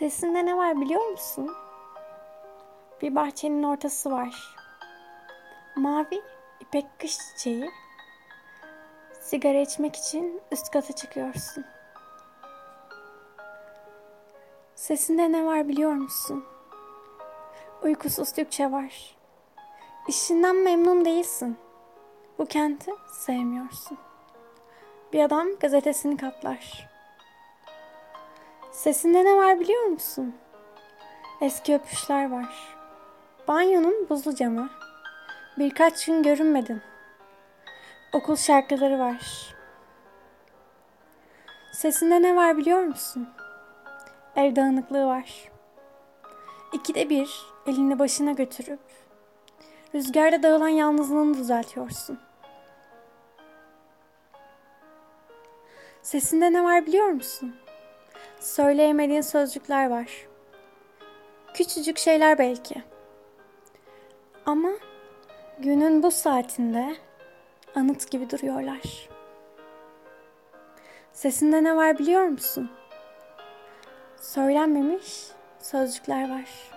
Sesinde ne var biliyor musun? Bir bahçenin ortası var. Mavi ipek kış çiçeği. Sigara içmek için üst kata çıkıyorsun. Sesinde ne var biliyor musun? Uykusuz Türkçe var. İşinden memnun değilsin. Bu kenti sevmiyorsun. Bir adam gazetesini katlar. Sesinde ne var biliyor musun? Eski öpüşler var. Banyonun buzlu camı. Birkaç gün görünmedin. Okul şarkıları var. Sesinde ne var biliyor musun? Ev dağınıklığı var. İkide bir elini başına götürüp rüzgarda dağılan yalnızlığını düzeltiyorsun. Sesinde ne var biliyor musun? Söyleyemediğin sözcükler var. Küçücük şeyler belki. Ama günün bu saatinde anıt gibi duruyorlar. Sesinde ne var biliyor musun? Söylenmemiş sözcükler var.